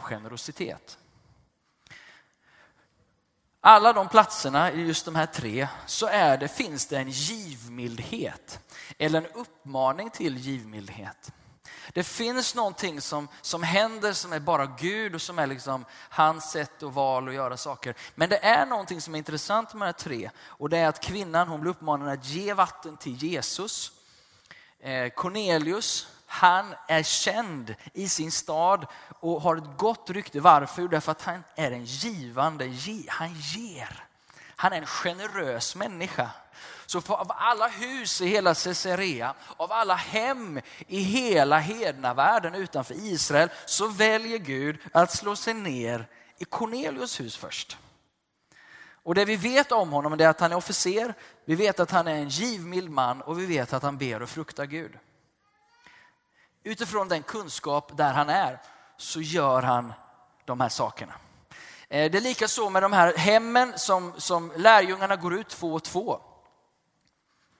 form av generositet. Alla de platserna i just de här tre så är det, finns det en givmildhet eller en uppmaning till givmildhet. Det finns någonting som, som händer som är bara Gud och som är liksom hans sätt och val att göra saker. Men det är någonting som är intressant med de här tre och det är att kvinnan hon blir uppmanad att ge vatten till Jesus. Eh, Cornelius, han är känd i sin stad och har ett gott rykte. Varför? Därför att han är en givande, han ger. Han är en generös människa. Så av alla hus i hela Caesarea, av alla hem i hela hednavärlden utanför Israel, så väljer Gud att slå sig ner i Cornelius hus först. Och det vi vet om honom är att han är officer, vi vet att han är en givmild man och vi vet att han ber och fruktar Gud. Utifrån den kunskap där han är så gör han de här sakerna. Eh, det är lika så med de här hemmen som, som lärjungarna går ut två och två.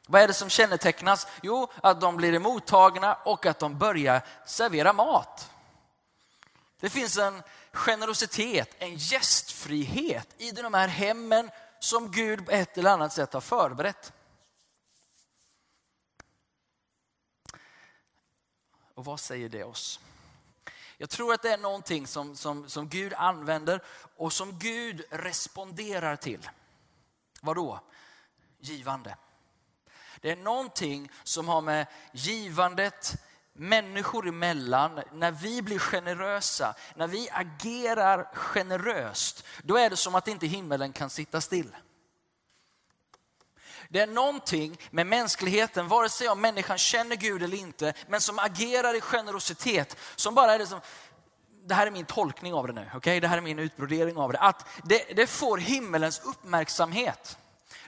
Vad är det som kännetecknas? Jo, att de blir emottagna och att de börjar servera mat. Det finns en generositet, en gästfrihet i de här hemmen som Gud på ett eller annat sätt har förberett. Och vad säger det oss? Jag tror att det är någonting som, som, som Gud använder och som Gud responderar till. Vadå? Givande. Det är någonting som har med givandet människor emellan, när vi blir generösa, när vi agerar generöst, då är det som att inte himmelen kan sitta still. Det är någonting med mänskligheten, vare sig om människan känner Gud eller inte, men som agerar i generositet, som bara är det som, det här är min tolkning av det nu, okay? det här är min utbrodering av det, att det, det får himmelens uppmärksamhet.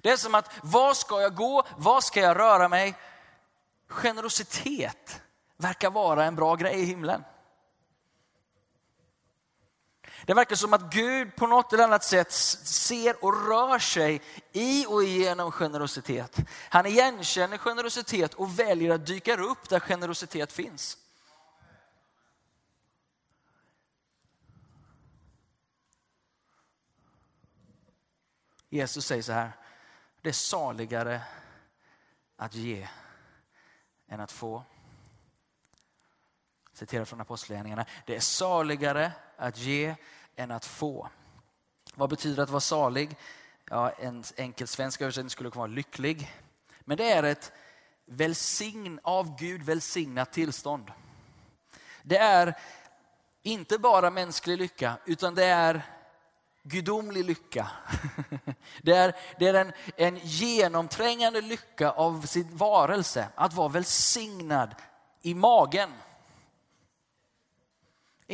Det är som att, var ska jag gå? Var ska jag röra mig? Generositet verkar vara en bra grej i himlen. Det verkar som att Gud på något eller annat sätt ser och rör sig i och genom generositet. Han igenkänner generositet och väljer att dyka upp där generositet finns. Jesus säger så här, det är saligare att ge än att få. Citerar från Apostlagärningarna. Det är saligare att ge än att få. Vad betyder att vara salig? Ja, en enkel svensk översättning skulle kunna vara lycklig. Men det är ett välsign, av Gud välsignat tillstånd. Det är inte bara mänsklig lycka, utan det är gudomlig lycka. Det är, det är en, en genomträngande lycka av sin varelse, att vara välsignad i magen.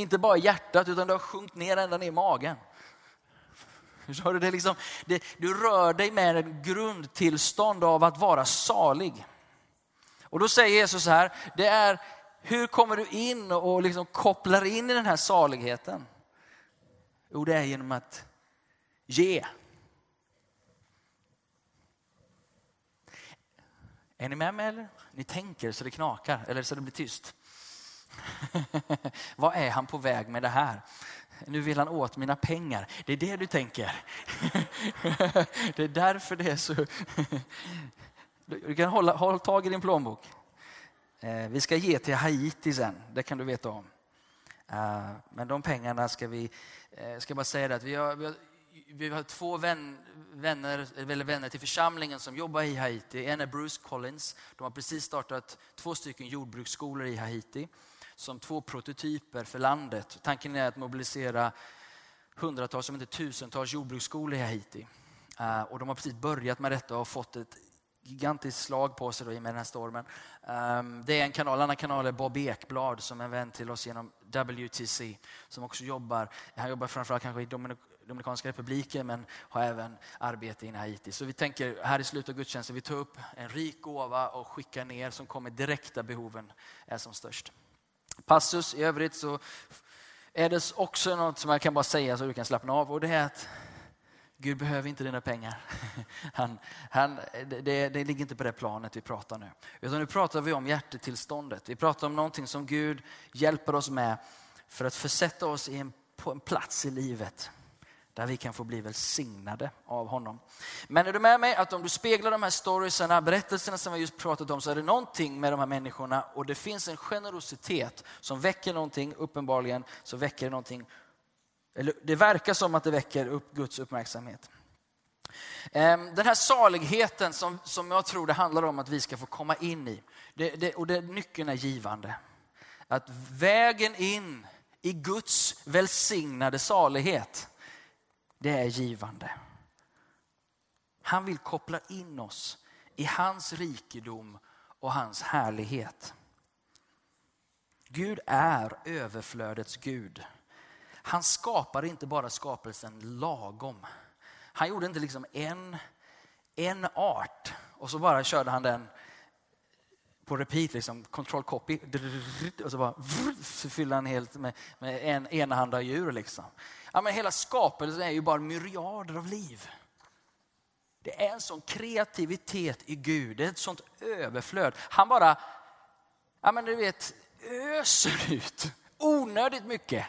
Inte bara i hjärtat, utan det har sjunkit ner ända ner i magen. Förstår du? Det liksom, det, du rör dig med ett grundtillstånd av att vara salig. Och då säger Jesus så här, det är hur kommer du in och liksom kopplar in i den här saligheten? Jo, det är genom att ge. Är ni med mig eller? Ni tänker så det knakar eller så det blir tyst. Vad är han på väg med det här? Nu vill han åt mina pengar. Det är det du tänker. det är därför det är så. Du kan hålla, hålla tag i din plånbok. Eh, vi ska ge till Haiti sen, det kan du veta om. Eh, men de pengarna ska vi, eh, ska bara säga det att vi har, vi har, vi har två vän, vänner, eller vänner till församlingen som jobbar i Haiti. En är Bruce Collins. De har precis startat två stycken jordbruksskolor i Haiti som två prototyper för landet. Tanken är att mobilisera hundratals, om inte tusentals jordbruksskolor i Haiti. Eh, och de har precis börjat med detta och har fått ett gigantiskt slag på sig då, i och med den här stormen. Ehm, det är en kanal, en annan kanal är Bob Ekblad som är en vän till oss genom WTC som också jobbar, han jobbar framförallt kanske i Dominik Dominikanska republiken men har även arbete i Haiti. Så vi tänker här i slutet av gudstjänsten, vi tar upp en rik gåva och skickar ner som kommer direkt där behoven är som störst. Passus i övrigt så är det också något som jag kan bara säga så du kan slappna av och det är att Gud behöver inte dina pengar. Han, han, det, det ligger inte på det planet vi pratar nu. Utan nu pratar vi om hjärtetillståndet. Vi pratar om någonting som Gud hjälper oss med för att försätta oss i en på en plats i livet där vi kan få bli välsignade av honom. Men är du med mig att om du speglar de här storiesarna, berättelserna som vi just pratat om, så är det någonting med de här människorna och det finns en generositet som väcker någonting, uppenbarligen så väcker det någonting, eller det verkar som att det väcker upp Guds uppmärksamhet. Ehm, den här saligheten som, som jag tror det handlar om att vi ska få komma in i, det, det, och det, nyckeln är givande. Att vägen in i Guds välsignade salighet, det är givande. Han vill koppla in oss i hans rikedom och hans härlighet. Gud är överflödets Gud. Han skapar inte bara skapelsen lagom. Han gjorde inte liksom en, en art och så bara körde han den på repeat, liksom, control copy. Och så bara så fyller han helt med, med en enahanda djur. Liksom. Ja, men hela skapelsen är ju bara myriader av liv. Det är en sån kreativitet i Gud, det är ett sånt överflöd. Han bara, ja men du vet, öser ut onödigt mycket.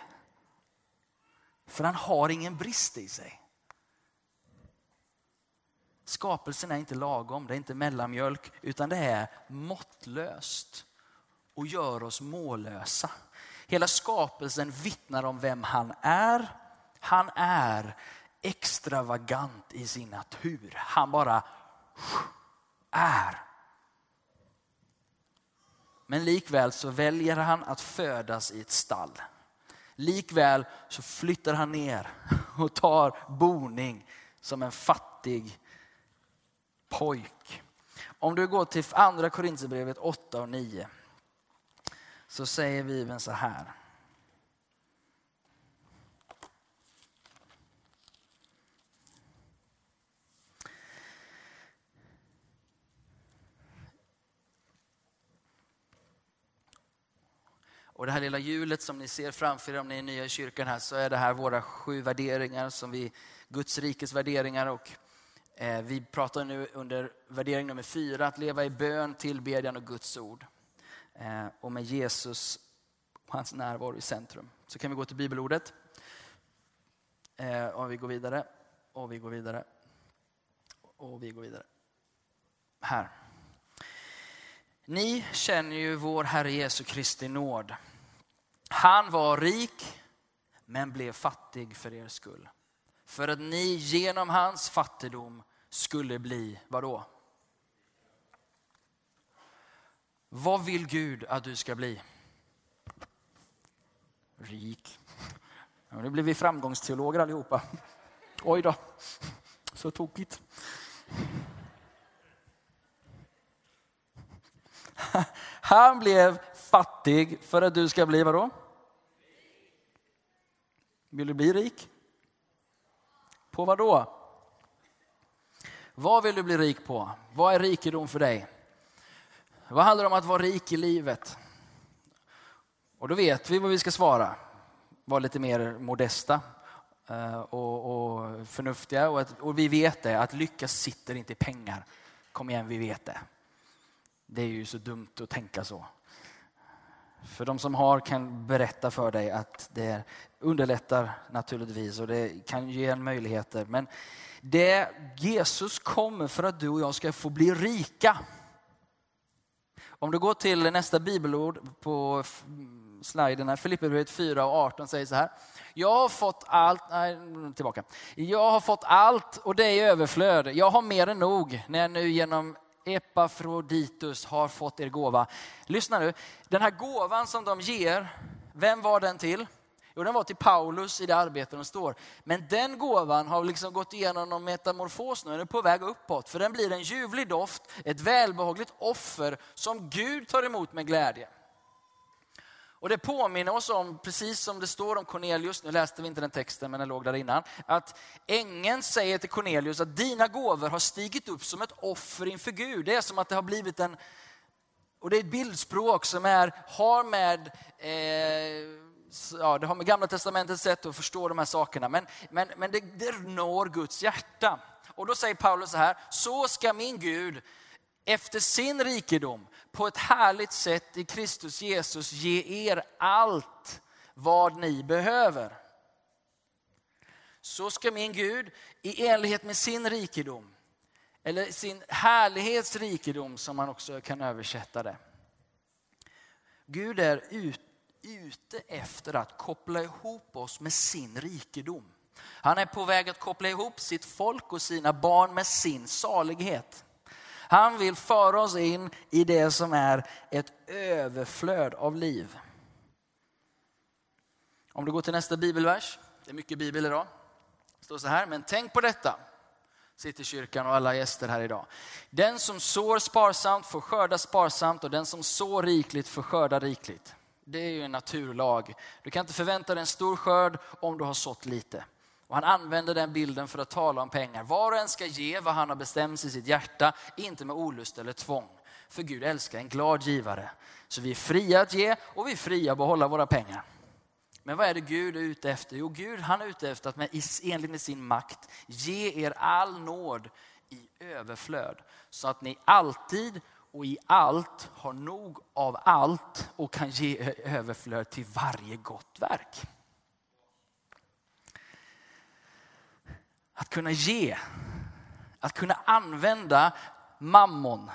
För han har ingen brist i sig. Skapelsen är inte lagom, det är inte mellanmjölk, utan det är måttlöst och gör oss mållösa. Hela skapelsen vittnar om vem han är. Han är extravagant i sin natur. Han bara är. Men likväl så väljer han att födas i ett stall. Likväl så flyttar han ner och tar boning som en fattig pojk. Om du går till andra Korinthierbrevet 8 och 9 så säger Bibeln så här. Och det här lilla hjulet som ni ser framför er om ni är nya i kyrkan här så är det här våra sju värderingar som vi, Guds rikes värderingar och Eh, vi pratar nu under värdering nummer fyra, att leva i bön, tillbedjan och Guds ord. Eh, och med Jesus och hans närvaro i centrum. Så kan vi gå till bibelordet. Eh, och vi går vidare, och vi går vidare, och vi går vidare. Här. Ni känner ju vår Herre Jesu Kristi nåd. Han var rik, men blev fattig för er skull. För att ni genom hans fattigdom skulle bli, vadå? Vad vill Gud att du ska bli? Rik. Ja, nu blir vi framgångsteologer allihopa. Oj då, så tokigt. Han blev fattig för att du ska bli vadå? Vill du bli rik? På vad då? Vad vill du bli rik på? Vad är rikedom för dig? Vad handlar det om att vara rik i livet? Och då vet vi vad vi ska svara. Var lite mer modesta eh, och, och förnuftiga. Och, att, och vi vet det, att lyckas sitter inte i pengar. Kom igen, vi vet det. Det är ju så dumt att tänka så. För de som har kan berätta för dig att det underlättar naturligtvis och det kan ge en möjligheter. Men det Jesus kommer för att du och jag ska få bli rika. Om du går till nästa bibelord på sliden här, Filipperbrevet 4 och 18 säger så här. Jag har fått allt, nej tillbaka. Jag har fått allt och det är överflöd. Jag har mer än nog när jag nu genom Epafroditus har fått er gåva. Lyssna nu, den här gåvan som de ger, vem var den till? Jo, den var till Paulus i det arbete de står. Men den gåvan har liksom gått igenom någon metamorfos nu, den är på väg uppåt. För den blir en ljuvlig doft, ett välbehagligt offer som Gud tar emot med glädje. Och det påminner oss om, precis som det står om Cornelius, nu läste vi inte den texten men den låg där innan, att ängeln säger till Cornelius att dina gåvor har stigit upp som ett offer inför Gud. Det är som att det har blivit en, och det är ett bildspråk som är, har med eh, ja, det har med gamla testamentets sätt att förstå de här sakerna, men, men, men det, det når Guds hjärta. Och då säger Paulus så här, så ska min Gud efter sin rikedom på ett härligt sätt i Kristus Jesus ge er allt vad ni behöver. så ska min Gud i enlighet med sin rikedom, eller sin härlighets rikedom som man också kan översätta det. Gud är ute efter att koppla ihop oss med sin rikedom. Han är på väg att koppla ihop sitt folk och sina barn med sin salighet. Han vill föra oss in i det som är ett överflöd av liv. Om du går till nästa bibelvers, det är mycket bibel idag. Det står så här, men tänk på detta, sitter kyrkan och alla gäster här idag. Den som sår sparsamt får skörda sparsamt och den som sår rikligt får skörda rikligt. Det är ju en naturlag. Du kan inte förvänta dig en stor skörd om du har sått lite. Och han använder den bilden för att tala om pengar. Var och en ska ge vad han har bestämt i sitt hjärta, inte med olust eller tvång. För Gud älskar en glad givare. Så vi är fria att ge och vi är fria att behålla våra pengar. Men vad är det Gud är ute efter? Jo, Gud han är ute efter att med, enligt med sin makt ge er all nåd i överflöd. Så att ni alltid och i allt har nog av allt och kan ge överflöd till varje gott verk. Att kunna ge, att kunna använda mammon,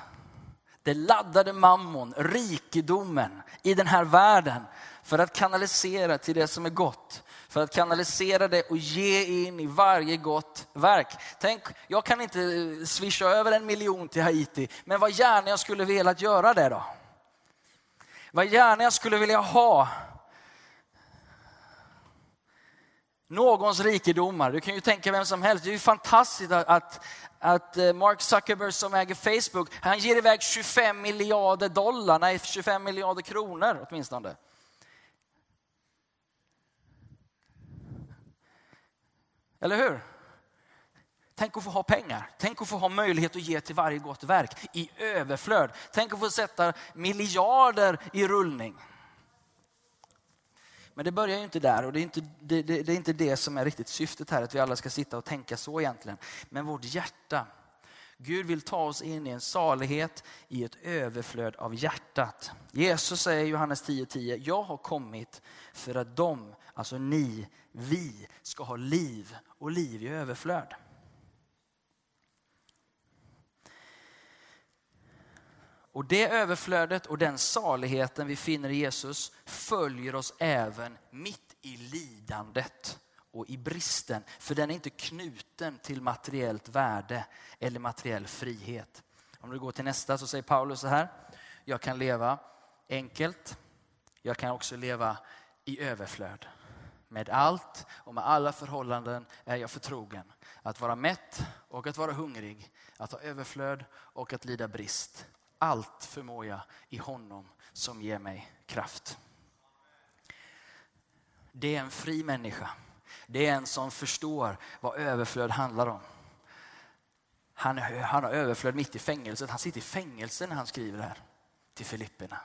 det laddade mammon, rikedomen i den här världen för att kanalisera till det som är gott. För att kanalisera det och ge in i varje gott verk. Tänk, jag kan inte eh, swisha över en miljon till Haiti, men vad gärna jag skulle velat göra det då. Vad gärna jag skulle vilja ha någons rikedomar. Du kan ju tänka vem som helst. Det är ju fantastiskt att, att, att eh, Mark Zuckerberg som äger Facebook, han ger iväg 25 miljarder dollar, nej 25 miljarder kronor åtminstone. Eller hur? Tänk att få ha pengar. Tänk att få ha möjlighet att ge till varje gott verk i överflöd. Tänk att få sätta miljarder i rullning. Men det börjar ju inte där och det är inte det, det, det, är inte det som är riktigt syftet här, att vi alla ska sitta och tänka så egentligen. Men vårt hjärta. Gud vill ta oss in i en salighet, i ett överflöd av hjärtat. Jesus säger i Johannes 10.10, 10, jag har kommit för att de, alltså ni, vi, ska ha liv och liv i överflöd. Och det överflödet och den saligheten vi finner i Jesus följer oss även mitt i lidandet och i bristen. För den är inte knuten till materiellt värde eller materiell frihet. Om du går till nästa så säger Paulus så här. Jag kan leva enkelt. Jag kan också leva i överflöd. Med allt och med alla förhållanden är jag förtrogen. Att vara mätt och att vara hungrig. Att ha överflöd och att lida brist. Allt förmår jag i honom som ger mig kraft. Det är en fri människa. Det är en som förstår vad överflöd handlar om. Han, han har överflöd mitt i fängelset. Han sitter i fängelse när han skriver det här till Filipperna.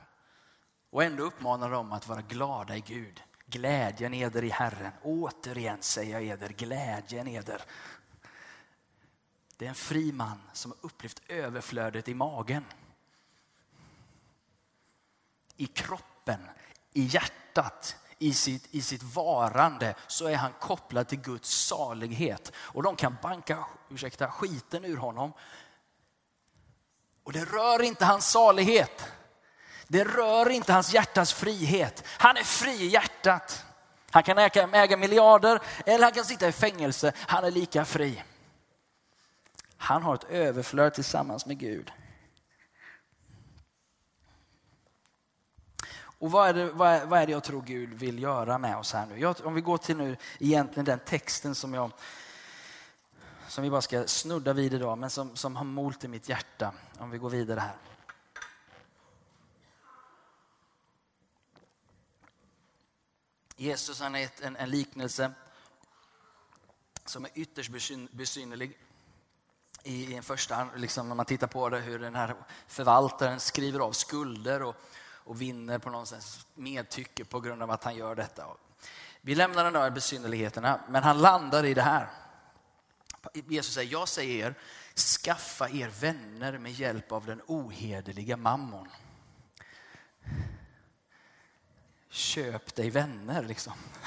Och ändå uppmanar de att vara glada i Gud. Glädjen eder i Herren. Återigen säger jag eder, glädjen eder. Det är en fri man som har upplevt överflödet i magen i kroppen, i hjärtat, i sitt, i sitt varande så är han kopplad till Guds salighet. Och de kan banka ursäkta, skiten ur honom. Och det rör inte hans salighet. Det rör inte hans hjärtas frihet. Han är fri i hjärtat. Han kan äga, äga miljarder eller han kan sitta i fängelse. Han är lika fri. Han har ett överflöd tillsammans med Gud. Och vad är, det, vad, är, vad är det jag tror Gud vill göra med oss här nu? Jag, om vi går till nu egentligen den texten som jag som vi bara ska snudda vid idag, men som, som har molt i mitt hjärta. Om vi går vidare här. Jesus han är en, en liknelse som är ytterst besynnerlig. I, i en första, liksom när man tittar på det, hur den här förvaltaren skriver av skulder och och vinner på något sätt medtycke på grund av att han gör detta. Vi lämnar den där besynnerligheterna, men han landar i det här. Jesus säger, jag säger er, skaffa er vänner med hjälp av den ohederliga mammon. Köp dig vänner liksom.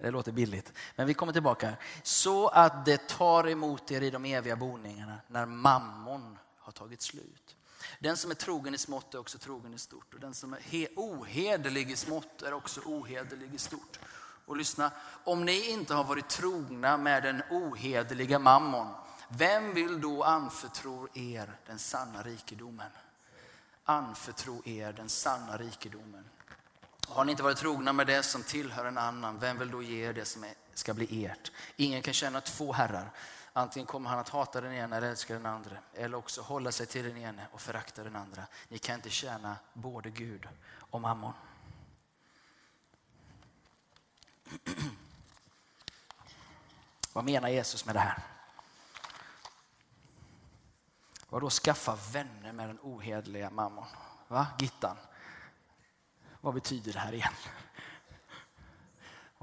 Det låter billigt. Men vi kommer tillbaka. Så att det tar emot er i de eviga boningarna när mammon har tagit slut. Den som är trogen i smått är också trogen i stort. Och den som är ohederlig i smått är också ohederlig i stort. Och lyssna, om ni inte har varit trogna med den ohederliga mammon, vem vill då anförtro er den sanna rikedomen? Anförtro er den sanna rikedomen. Har ni inte varit trogna med det som tillhör en annan, vem vill då ge er det som ska bli ert? Ingen kan tjäna två herrar. Antingen kommer han att hata den ena eller älska den andra. Eller också hålla sig till den ene och förakta den andra. Ni kan inte tjäna både Gud och mammon. Vad menar Jesus med det här? Vad då skaffa vänner med den ohederliga mammon? Va, Gittan? Vad betyder det här igen?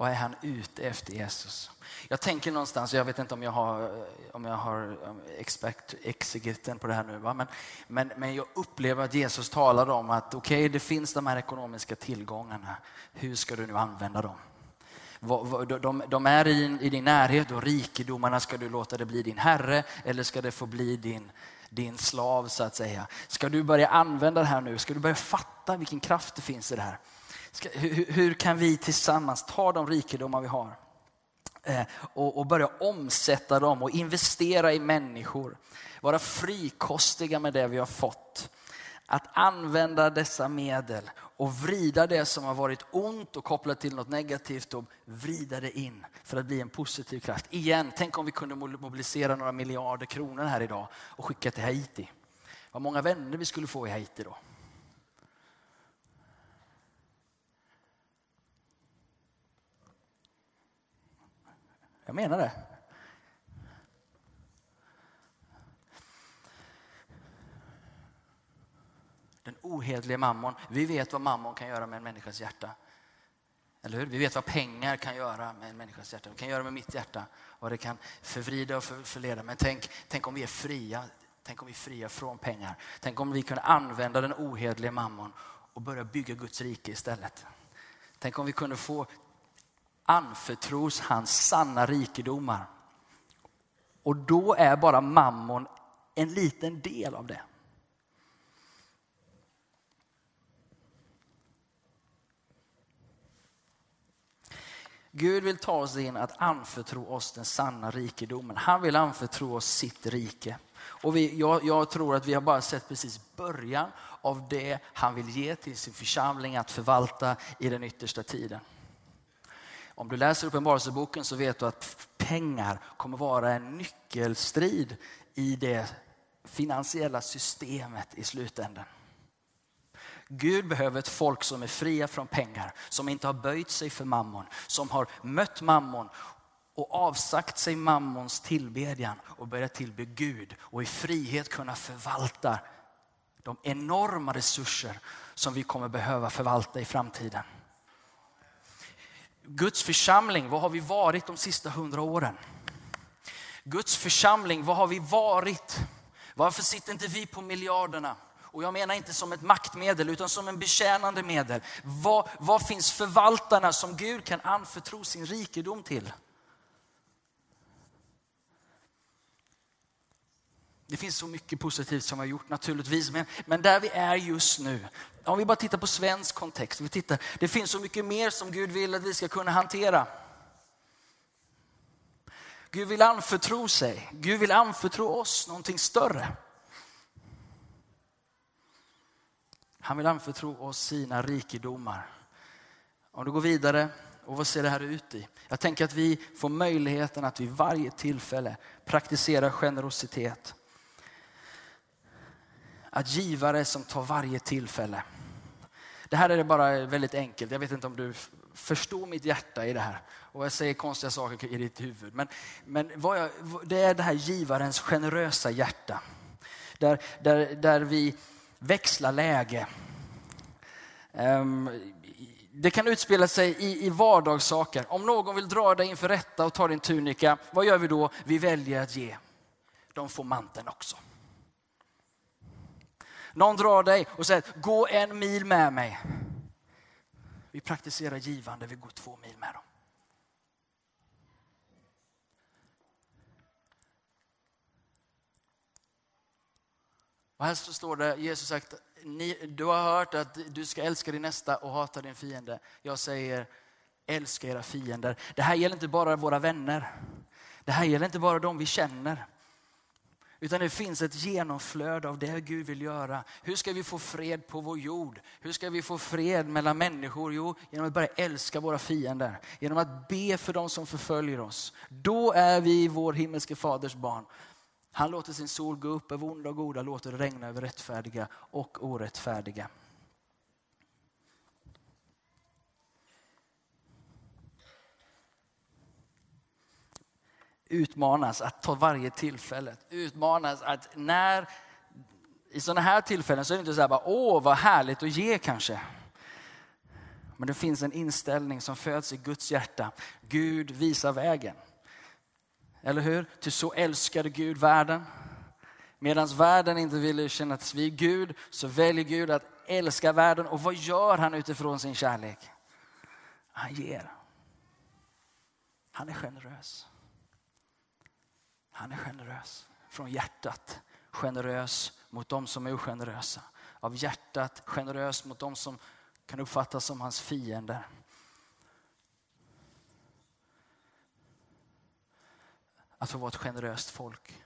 Vad är han ute efter Jesus? Jag tänker någonstans, jag vet inte om jag har, om jag har um, expert, exegeten på det här nu, va? Men, men, men jag upplever att Jesus talar om att okej, okay, det finns de här ekonomiska tillgångarna. Hur ska du nu använda dem? De, de är i, i din närhet och rikedomarna, ska du låta det bli din herre eller ska det få bli din, din slav så att säga? Ska du börja använda det här nu? Ska du börja fatta vilken kraft det finns i det här? Ska, hur, hur, kan vi tillsammans ta de rikedomar vi har eh, och, och börja omsätta dem och investera i människor? Vara frikostiga med det vi har fått. Att använda dessa medel och vrida det som har varit ont och kopplat till något negativt och vrida det in för att bli en positiv kraft. Igen, tänk om vi kunde mobilisera några miljarder kronor här idag och skicka till Haiti. Vad många vänner vi skulle få i Haiti då. Jag menar det. Den ohederliga mammon. Vi vet vad mammon kan göra med en människas hjärta. Eller hur? Vi vet vad pengar kan göra med en människas hjärta. Det kan göra med mitt hjärta. Vad det kan förvrida och förleda. Men tänk, tänk om vi är fria. Tänk om vi är fria från pengar. Tänk om vi kunde använda den ohederliga mammon och börja bygga Guds rike istället. Tänk om vi kunde få anförtros hans sanna rikedomar. Och då är bara mammon en liten del av det. Gud vill ta oss in att anförtro oss den sanna rikedomen. Han vill anförtro oss sitt rike. Och vi, jag, jag, tror att vi har bara sett precis början av det han vill ge till sin församling att förvalta i den yttersta tiden. Om du läser Uppenbarelseboken så vet du att pengar kommer vara en nyckelstrid i det finansiella systemet i slutändan. Gud behöver ett folk som är fria från pengar, som inte har böjt sig för mammon, som har mött mammon och avsagt sig mammons tillbedjan och börjat tillbe Gud och i frihet kunna förvalta de enorma resurser som vi kommer behöva förvalta i framtiden. Guds församling, vad har vi varit de sista hundra åren? Guds församling, vad har vi varit? Varför sitter inte vi på miljarderna? Och jag menar inte som ett maktmedel utan som en betjänande medel. Vad, vad finns förvaltarna som Gud kan anförtro sin rikedom till? Det finns så mycket positivt som vi har gjort naturligtvis, men, men där vi är just nu, om vi bara tittar på svensk kontext, vi tittar, det finns så mycket mer som Gud vill att vi ska kunna hantera. Gud vill anförtro sig, Gud vill anförtro oss någonting större. Han vill anförtro oss sina rikedomar. Om du går vidare, och vad ser det här ut i? Jag tänker att vi får möjligheten att vid varje tillfälle praktisera generositet. Att givare som tar varje tillfälle. Det här är bara väldigt enkelt. Jag vet inte om du förstår mitt hjärta i det här. Och jag säger konstiga saker i ditt huvud. Men, men jag, det är det här givarens generösa hjärta. Där, där, där vi växlar läge. Um, det kan utspela sig i, i vardagssaker. Om någon vill dra dig inför rätta och ta din tunika, vad gör vi då? Vi väljer att ge. De får manteln också. Någon drar dig och säger, gå en mil med mig. Vi praktiserar givande, vi går två mil med dem. Och här så står det, Jesus sagt, du har hört att du ska älska din nästa och hata din fiende. Jag säger, älska era fiender. Det här gäller inte bara våra vänner. Det här gäller inte bara de vi känner. Utan det finns ett genomflöde av det Gud vill göra. Hur ska vi få fred på vår jord? Hur ska vi få fred mellan människor? Jo, genom att börja älska våra fiender. Genom att be för dem som förföljer oss. Då är vi vår himmelske faders barn. Han låter sin sol gå upp över onda och goda, låter det regna över rättfärdiga och orättfärdiga. Utmanas att ta varje tillfälle. Utmanas att när, i sådana här tillfällen så är det inte så här bara, åh vad härligt att ge kanske. Men det finns en inställning som föds i Guds hjärta. Gud visar vägen. Eller hur? Ty så älskade Gud världen. Medan världen inte ville kännas vid Gud så väljer Gud att älska världen. Och vad gör han utifrån sin kärlek? Han ger. Han är generös. Han är generös från hjärtat. Generös mot de som är ogenerösa. Av hjärtat generös mot de som kan uppfattas som hans fiender. att få vara ett generöst folk.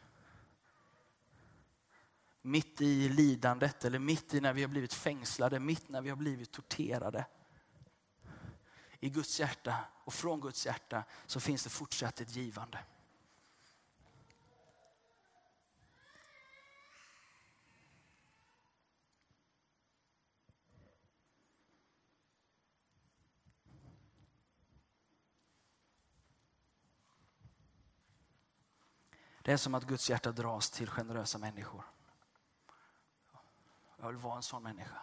Mitt i lidandet eller mitt i när vi har blivit fängslade, mitt när vi har blivit torterade. I Guds hjärta och från Guds hjärta så finns det fortsatt ett givande. Det är som att Guds hjärta dras till generösa människor. Jag vill vara en sån människa.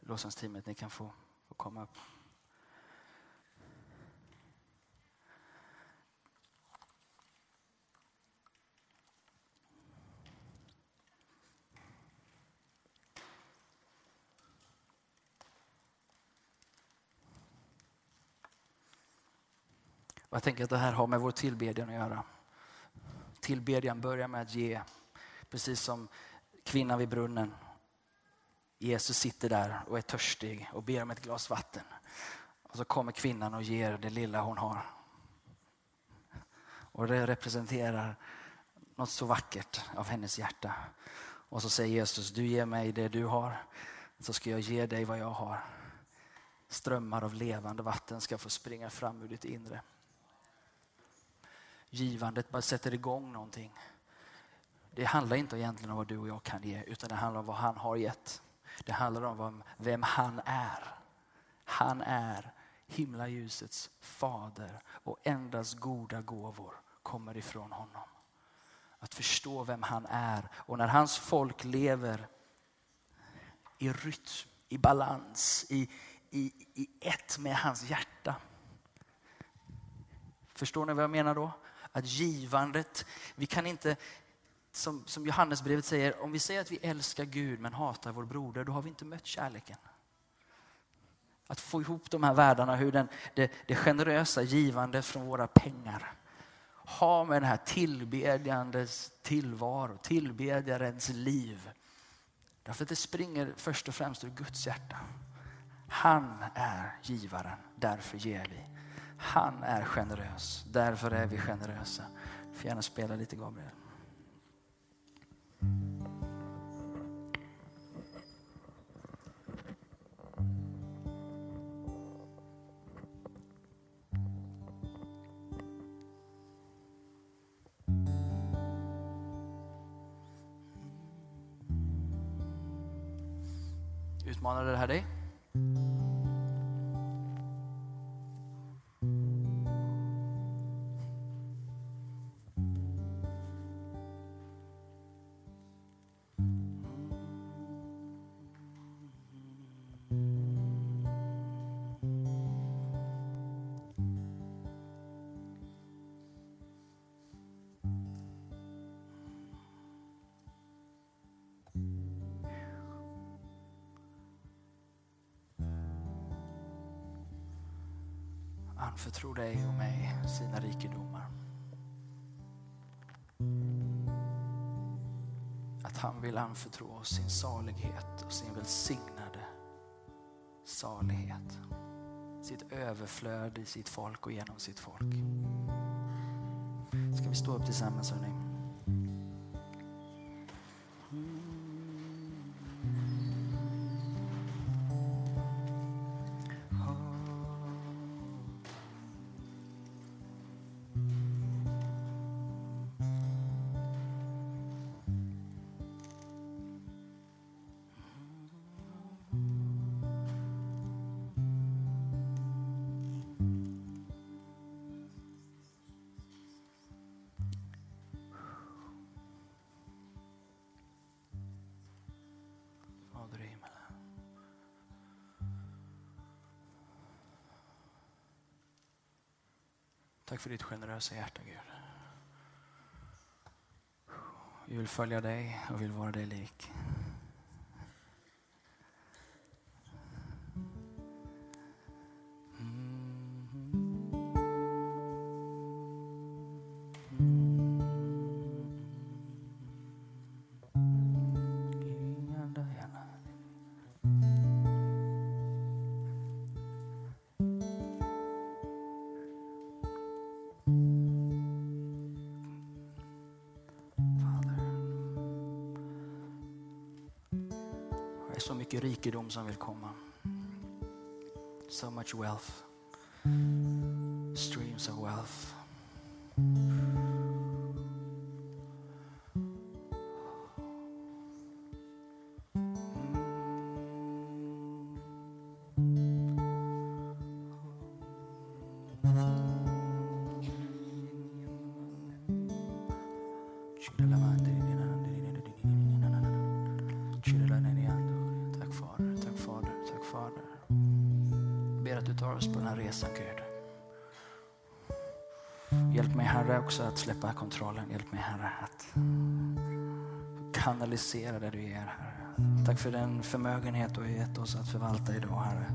Lovsångsteamet, ni kan få, få komma upp. jag tänker att det här har med vår tillbedjan att göra tillbedjan börjar med att ge. Precis som kvinnan vid brunnen. Jesus sitter där och är törstig och ber om ett glas vatten. Och så kommer kvinnan och ger det lilla hon har. Och det representerar något så vackert av hennes hjärta. Och så säger Jesus, du ger mig det du har, så ska jag ge dig vad jag har. Strömmar av levande vatten ska få springa fram ur ditt inre givandet bara sätter igång någonting. Det handlar inte egentligen om vad du och jag kan ge, utan det handlar om vad han har gett. Det handlar om vem han är. Han är himlaljusets fader och endast goda gåvor kommer ifrån honom. Att förstå vem han är och när hans folk lever i rytm, i balans, i, i, i ett med hans hjärta. Förstår ni vad jag menar då? Att givandet, vi kan inte, som, som Johannesbrevet säger, om vi säger att vi älskar Gud men hatar vår broder, då har vi inte mött kärleken. Att få ihop de här världarna, hur den, det, det generösa givandet från våra pengar har med den här tillbedjandes tillvaro, tillbedjarens liv. Därför att det springer först och främst ur Guds hjärta. Han är givaren, därför ger vi. Han är generös, därför är vi generösa. Du får gärna spela lite Gabriel. Utmanade det här dig? Anförtror dig och mig sina rikedomar. Att han vill anförtro oss sin salighet och sin välsignade salighet. Sitt överflöd i sitt folk och genom sitt folk. Ska vi stå upp tillsammans hörni? För ditt generösa hjärta Gud. Vi vill följa dig och vill vara dig lik. Mycket rikedom som vill komma. So much wealth. Tar oss på den här resan Gud. Hjälp mig Herre också att släppa kontrollen. Hjälp mig Herre att kanalisera det du ger Herre. Tack för den förmögenhet du har gett oss att förvalta idag Herre.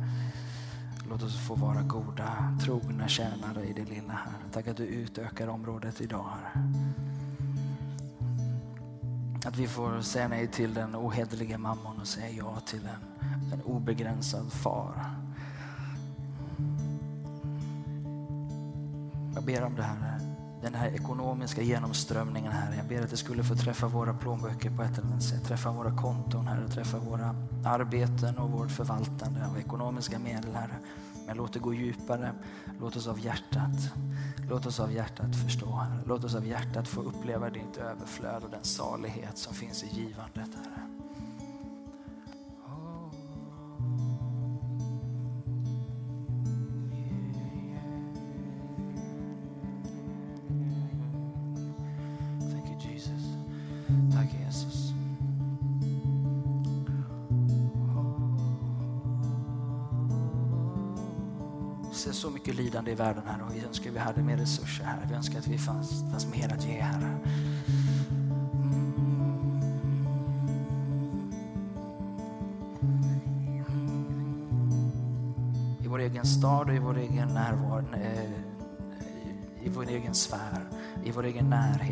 Låt oss få vara goda, trogna tjänare i det lilla Herre. Tack att du utökar området idag Herre. Att vi får säga nej till den ohederliga mammon och säga ja till en, en obegränsad far. Ber om det här, den här ekonomiska genomströmningen här. Jag ber att det skulle få träffa våra plånböcker på ett eller annat sätt. Träffa våra konton här, träffa våra arbeten och vårt förvaltande av ekonomiska medel här. Men låt det gå djupare. Låt oss av hjärtat, låt oss av hjärtat förstå här. Låt oss av hjärtat få uppleva ditt överflöd och den salighet som finns i givandet Herre. Mycket i världen här och vi önskar att vi hade mer resurser här. Vi önskar att vi fanns, fanns mer att ge här. Mm. I vår egen stad och i vår egen närvaro, eh, i vår egen sfär, i vår egen närhet.